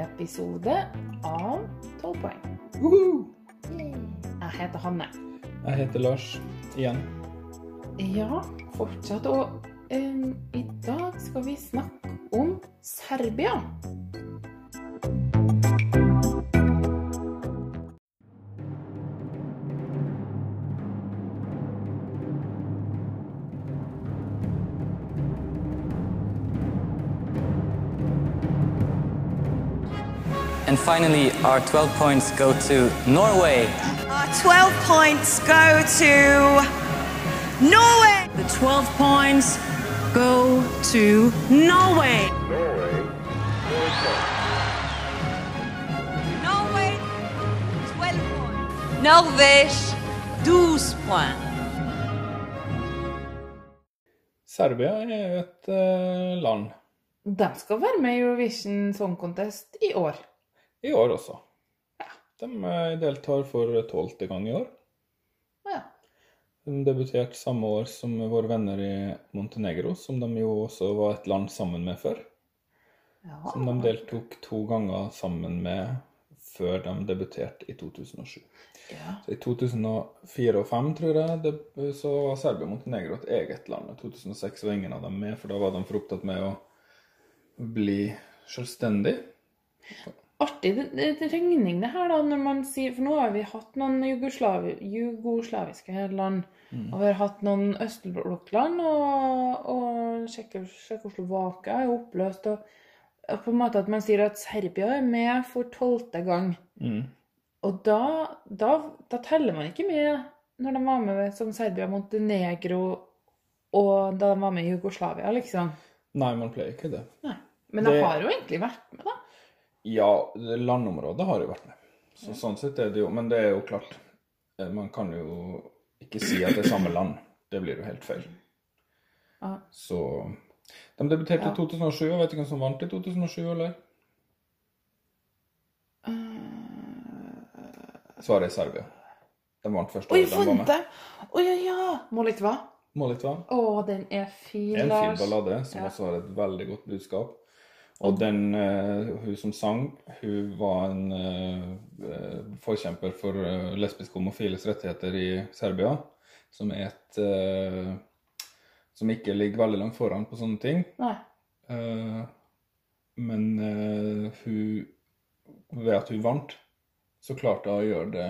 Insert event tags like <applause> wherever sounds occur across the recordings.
episode av 12 poeng. Jeg heter Hanne. Jeg heter Lars igjen. Ja, fortsatt. Og um, i dag skal vi snakke om Serbia. And finally, our 12 points go to Norway. Our 12 points go to Norway. The 12 points go to Norway. Norway, 12 points. Norvège, 12 points. Serbia er jo et eh, land. De skal være med i Eurovision Song Contest i år. I år også. De eh, deltar for tolvte gang i år. Ja. De debuterte samme år som våre venner i Montenegro, som de jo også var et land sammen med før. ja. Som de deltok to ganger sammen med før de debuterte i 2007. ja. Så I 2004 og 2005, tror jeg, det, så var Serbia og Montenegro et eget land. I 2006 var ingen av dem med, for da var de for opptatt med å bli selvstendig. Artig regning det her, da, når man sier For nå har vi hatt noen jugoslavi, jugoslaviske land. Og vi har hatt noen østblokkland, og, og Tsjekko- Tsjekkoslovakia er oppløst. Og, og på en måte at man sier at Serbia er med for tolvte gang. Mm. Og da, da, da teller man ikke med når de var med som Serbia, Montenegro og da de var med i Jugoslavia, liksom. Nei, man pleier ikke det. Nei. Men de Det- har jo egentlig vært med, da. Ja, landområdet har jo vært med. Så Sånn sett er det jo Men det er jo klart, eh, man kan jo ikke si at det er samme land. Det blir jo helt feil. Aha. Så De debuterte Ja. i 2007, og vet du hvem som vant i 2007, eller? Svaret er Serbia. De vant første året de var med. jeg! Oi, ja, ja! Molitva. Molitva. Å, den er fin, Lars. En fin ballade som Ja. også har et veldig godt budskap. Og den, eh, hun som sang, hun var en eh, eh, forkjemper for lesbiske homofiles rettigheter i Serbia, som er et Som ikke ligger veldig langt foran på sånne ting. Nei. Men hun Ved at hun vant, så klarte hun å gjøre det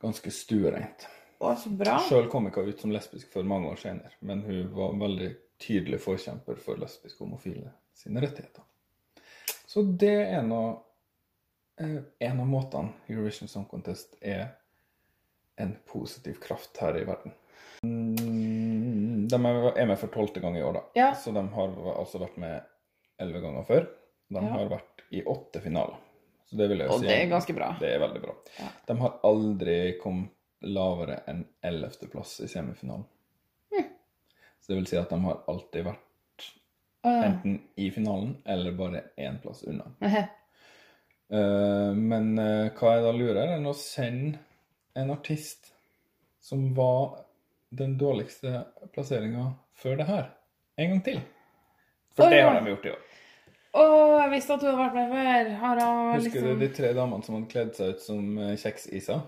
ganske stuereint. Å, så bra. Sjøl kom ikke hun ut som lesbisk før mange år senere, men hun var en veldig tydelig forkjemper for lesbiske homofile sine rettigheter. Så det er nå eh, En av måtene Eurovision Song Contest er en positiv kraft her i verden. Mm, De er med for tolvte gang i år, da. Ja. Så de har altså vært med elleve ganger før. De Ja. har vært i åtte finaler. Så det vil jeg Og si det er ganske bra. Det er veldig bra. Ja. De har aldri kommet lavere enn ellevteplass i semifinalen. Mm. Så det vil si at de har alltid vært. Enten i finalen eller bare én plass unna. Eh, men uh, hva jeg da lurer, er å sende en artist som var den dårligste plasseringa før det her, en gang til. For oh, det har de gjort i år. Å, jeg visste at du hadde vært med før. Har hun Husker liksom du de tre damene som hadde kledd seg ut som eh, Kjeks-Isa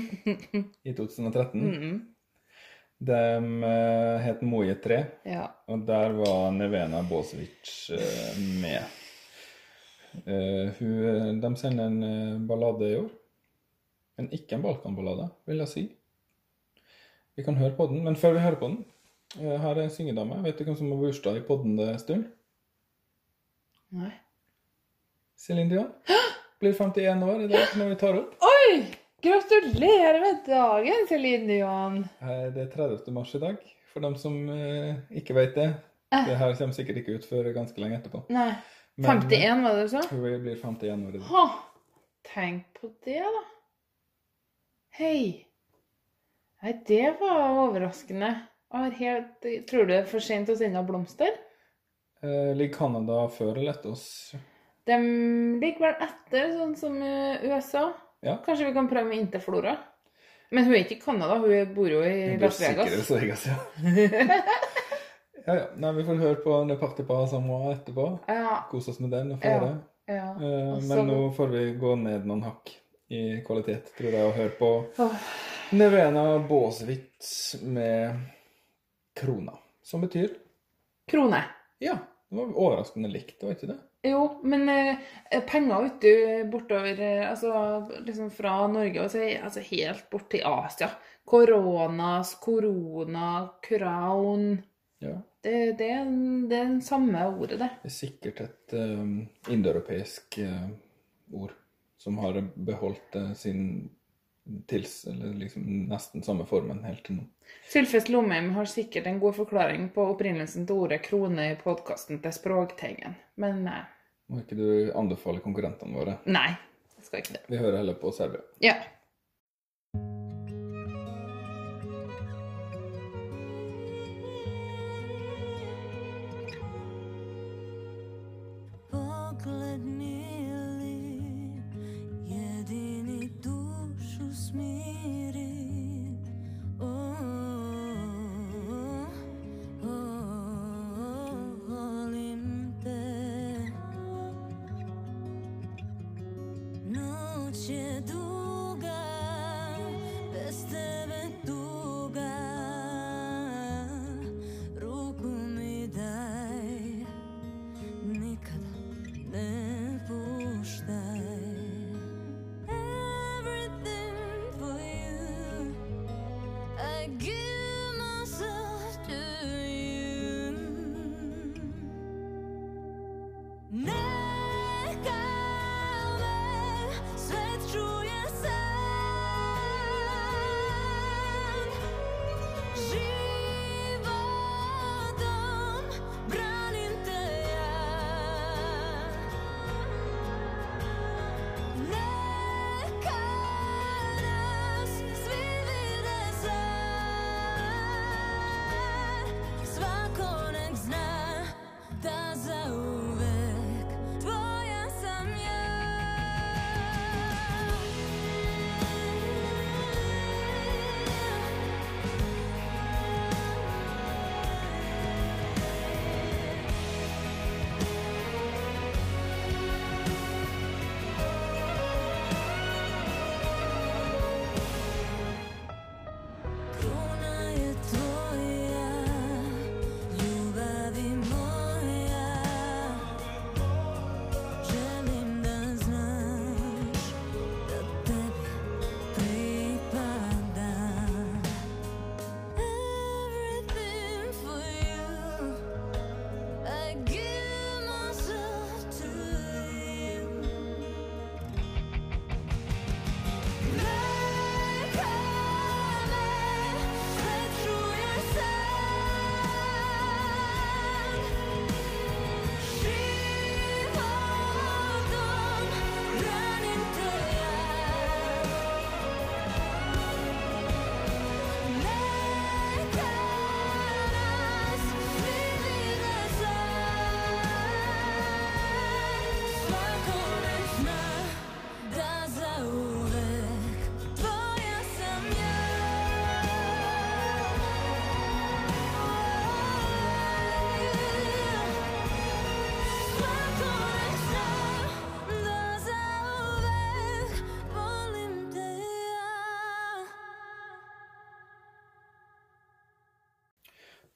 <laughs> i 2013? Mhm. De eh, het Moje 3, Ja. og der var Nevena Bosevic eh, med. Eh, hun, de sender en ballade i år. Men ikke en Balkan-ballade, vil jeg si. Vi kan høre på den, men før vi hører på den Her er en syngedame. Vet du hvem som har bursdag i podden det stund? Nei. Céline Dion. Blir 51 år i dag når vi tar opp. Oi! Gratulerer med dagen, Celine Johan. Eh, Det er 30. mars i dag, for dem som eh, ikke vet det. Det her kommer sikkert ikke ut før ganske lenge etterpå. Nei. Men- 51, var det du sa? Hun blir 51 år i dag. Ha! Tenk på det, da. Hei. Nei, det var overraskende. Helt, tror du det er for sent å sende blomster? Eh, ligger Canada før eller etter oss? De ligger vel etter, sånn som eh, USA. Ja. Kanskje vi kan prøve med Interflora? Men hun er ikke i Canada, hun bor jo i Det Las Vegas. Las Vegas, ja. <laughs> ja, ja. Nei, vi får høre på Ne Party Pas en etterpå. Ja, Kose oss med den og Ja. flere. Ja. Også... Men nå får vi gå ned noen hakk i kvalitet, tror jeg, og høre på oh. Nevena Båsvitz med krona. Som betyr Krone. Ja, det var overraskende likt, var ikke det? Jo, men eh, penger du, bortover eh, Altså liksom fra Norge og så altså helt bort til Asia. Koronas, korona, crown Ja. Det, det, det er det samme ordet, det. Det er sikkert et uh, indoeuropeisk uh, ord som har beholdt uh, sin tils, eller liksom nesten samme formen helt til nå. Sylfest Lomheim har sikkert en god forklaring på opprinnelsen til ordet krone i podkasten til Språkteigen, men eh, Må ikke du anbefale konkurrentene våre? nei. Jeg skal ikke det. Vi hører heller på Serbia. Ja.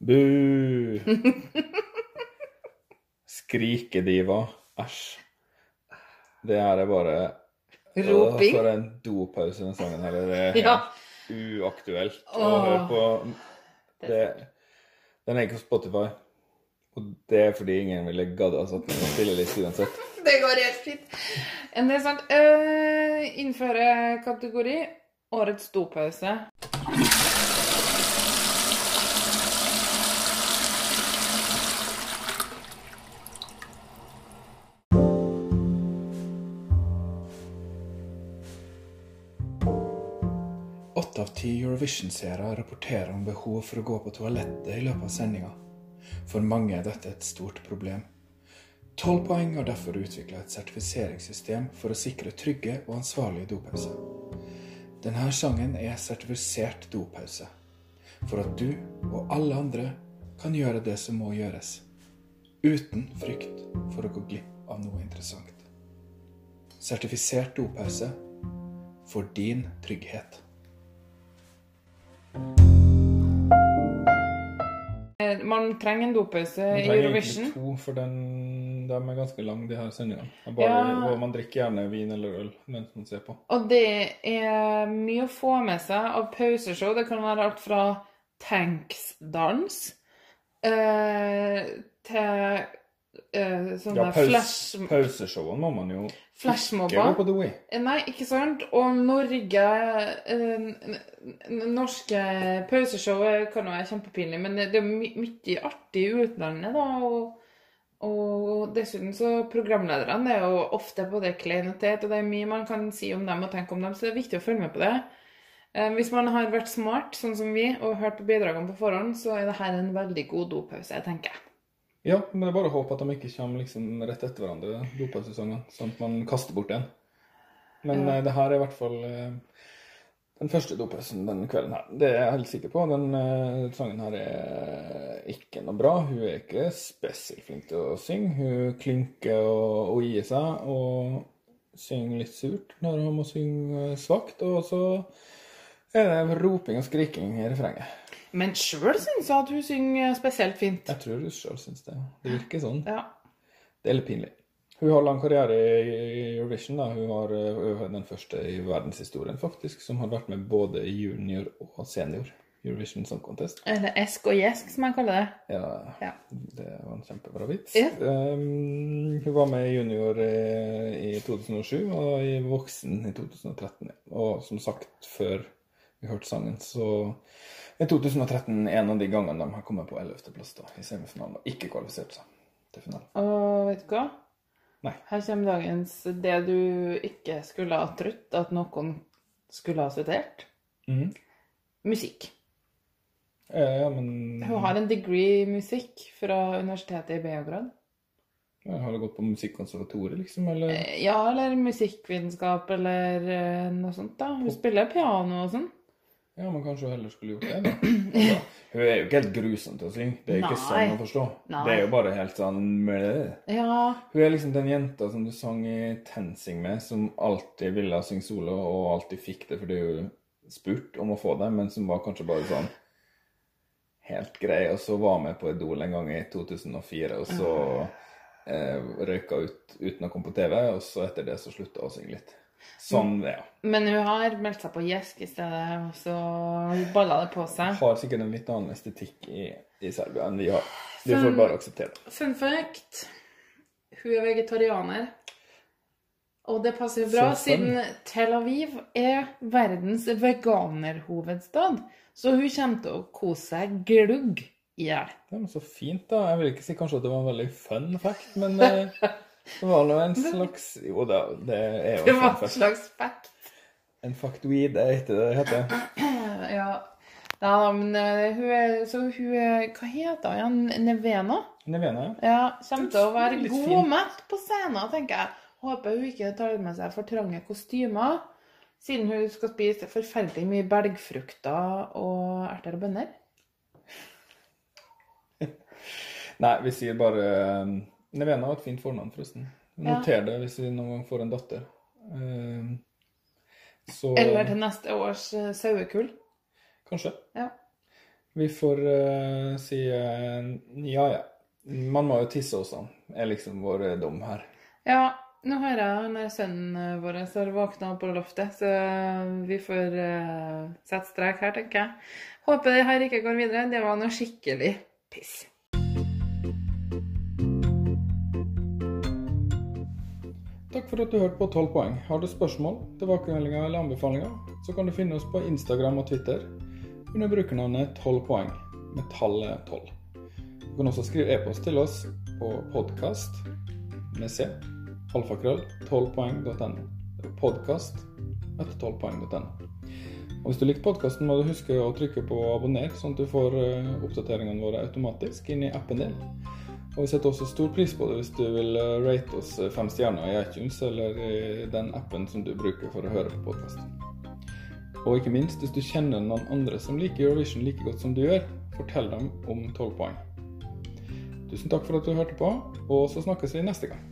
Bu! Skrikediva. Æsj. Det her er bare Roping. Åh, For en dopause den sangen her. Det er Ja. uaktuelt å Åh. høre på. Det, den er ikke på Spotify. Og det er fordi ingen ville gadda sette den på spilleliste uansett. <laughs> Det går helt fint. Men det er sant. Uh, innføre kategori Årets dopause. Eurovision-seere rapporterer om behov for å gå på toalettet i løpet av sendinga. For mange er dette et stort problem. Tolv poeng har derfor utvikla et sertifiseringssystem for å sikre trygge og ansvarlige dopauser. Denne sangen er sertifisert dopause. For at du og alle andre kan gjøre det som må gjøres. Uten frykt for å gå glipp av noe interessant. Sertifisert dopause for din trygghet. Eh, Man trenger en dopause Man i trenger Eurovision. egentlig to, for den, de er ganske lange, de her sendingene. Bare, Ja. Man drikker gjerne vin eller øl mens man ser på. Og det er mye å få med seg av pauseshow. Det kan være alt fra tanksdans eh, til eh, sånne Ja, paus, flash, pauseshowene må man jo The Way. Nei, ikke sant? Og Norge eh, Norske pauseshow kan jo være kjempepinlig, men det er my mye artig i utlandet, da. Og, og dessuten så programlederne er jo ofte både klein og teit, og det er mye man kan si om dem og tenke om dem, så det er viktig å følge med på det. Eh, Hvis man har vært smart, sånn som vi, og hørt på bidragene på forhånd, så er dette en veldig god dopause, tenker jeg. Ja, men det er bare å håpe at de ikke kommer liksom rett etter hverandre, dopasesongen, sånn at man kaster bort en. Men Ja. eh, det her er i hvert fall eh, den første dopausen den kvelden her. Det er jeg helt sikker på. Den uh, sangen her er ikke noe bra. Hun er ikke spesielt flink til å synge. Hun klynker og, og gir seg, og synger litt surt når hun må synge svakt. Og så er det roping og skriking i refrenget. Men sjøl syns jeg at hun synger spesielt fint. Jeg tror hun sjøl syns det. Det virker sånn. Ja. Det er litt pinlig. Hun har lang karriere i Eurovision. da. Hun var den første i verdenshistorien faktisk, som har vært med både i junior og senior Eurovision Song Contest. Eller esk og gjesk, som jeg kaller det. Ja, Ja. Det var en kjempebra vits. Ja. Um, hun var med i junior i, i 2007 og i voksen i 2013. Og som sagt, før vi hørte sangen, så er 2013 en av de gangene de har kommet på 11.-plass i semifinalen og ikke kvalifisert seg til finalen. Og vet du hva? Nei. Her kommer dagens det du ikke skulle ha trodd at noen skulle ha studert. Mhm. Musikk. Eh, Ja, men Hun har en degree i musikk fra universitetet i Beograd. Ja, Har du gått på musikkonservatoriet, liksom? Eller? Eh, Ja, eller musikkvitenskap, eller eh, noe sånt. da. Hun spiller piano og sånn. Ja, men kanskje hun heller skulle gjort det, da. Altså, <clears throat> hun er jo ikke helt grusom til å synge. Det er jo ikke Nei. sånn å forstå. Nei. Det er jo bare helt sånn. Ja, Hun er liksom den jenta som du sang i TenSing med, som alltid ville synge solo, og alltid fikk det fordi hun spurte om å få det, men som var kanskje bare sånn helt grei, og så var med på Idol en gang i 2004, og så eh, røyka ut uten å komme på TV, og så etter det så slutta hun å synge litt. Sånn, ja. men hun har meldt seg på Gjesk i stedet, og så balla det på seg. Har sikkert en litt annen estetikk i, i Serbia enn vi har. Vi får bare akseptere det. Fun fact. Hun er vegetarianer. Og det passer jo bra, Så siden Tel Aviv er verdens veganerhovedstad. Så hun kommer til å kose seg glugg i hjel. Så fint, da. Jeg vil ikke si kanskje at det var en veldig fun fact, men <laughs> eh, det var nå en slags Jo da, det er jo Det var en slags fact. En factoid, det heter det heter. <clears throat> Ja. ja men eh, hun er Så hun er Hva heter hun igjen? Nevena? Nevena, ja. Ja, kommer til å være Litt god mett på scenen, tenker jeg. Håper hun ikke tar med seg for trange kostymer, siden hun skal spise forferdelig mye belgfrukter og erter og bønner. <laughs> Nei, vi sier bare eh, Nevena var et fint fornavn, forresten. Noter det hvis vi noen gang får en datter. Eh, Så Eller til neste års eh, sauekull. Kanskje. Ja. Vi får uh, si uh, ja, ja. Man må jo tisse også, er liksom vår dom her. Ja, nå hører jeg han sønnen vår har våkna på loftet, så vi får uh, sette strek her, tenker jeg. Håper det her ikke går videre. Det var noe skikkelig piss. Takk for at du hørte på 12 poeng. Har du spørsmål, tilbakemeldinger eller anbefalinger, så kan du finne oss på Instagram og Twitter under brukernavnet 12 poeng, med tallet 12. Du kan også skrive e-post til oss på podkast med c, alfakrøll, 12poeng.no. Podkast etter 12poeng.no. Og Hvis du likte podkasten, må du huske å trykke på abonner, sånn at du får eh, oppdateringene våre automatisk inn i appen din. Og vi setter også stor pris på det hvis du vil eh, rate oss eh, fem stjerner i iTunes eller i den appen som du bruker for å høre på podkast. Og ikke minst, hvis du kjenner noen andre som liker Eurovision like godt som du gjør, fortell dem om 12 poeng. Tusen takk for at du hørte på, og så snakkes vi neste gang.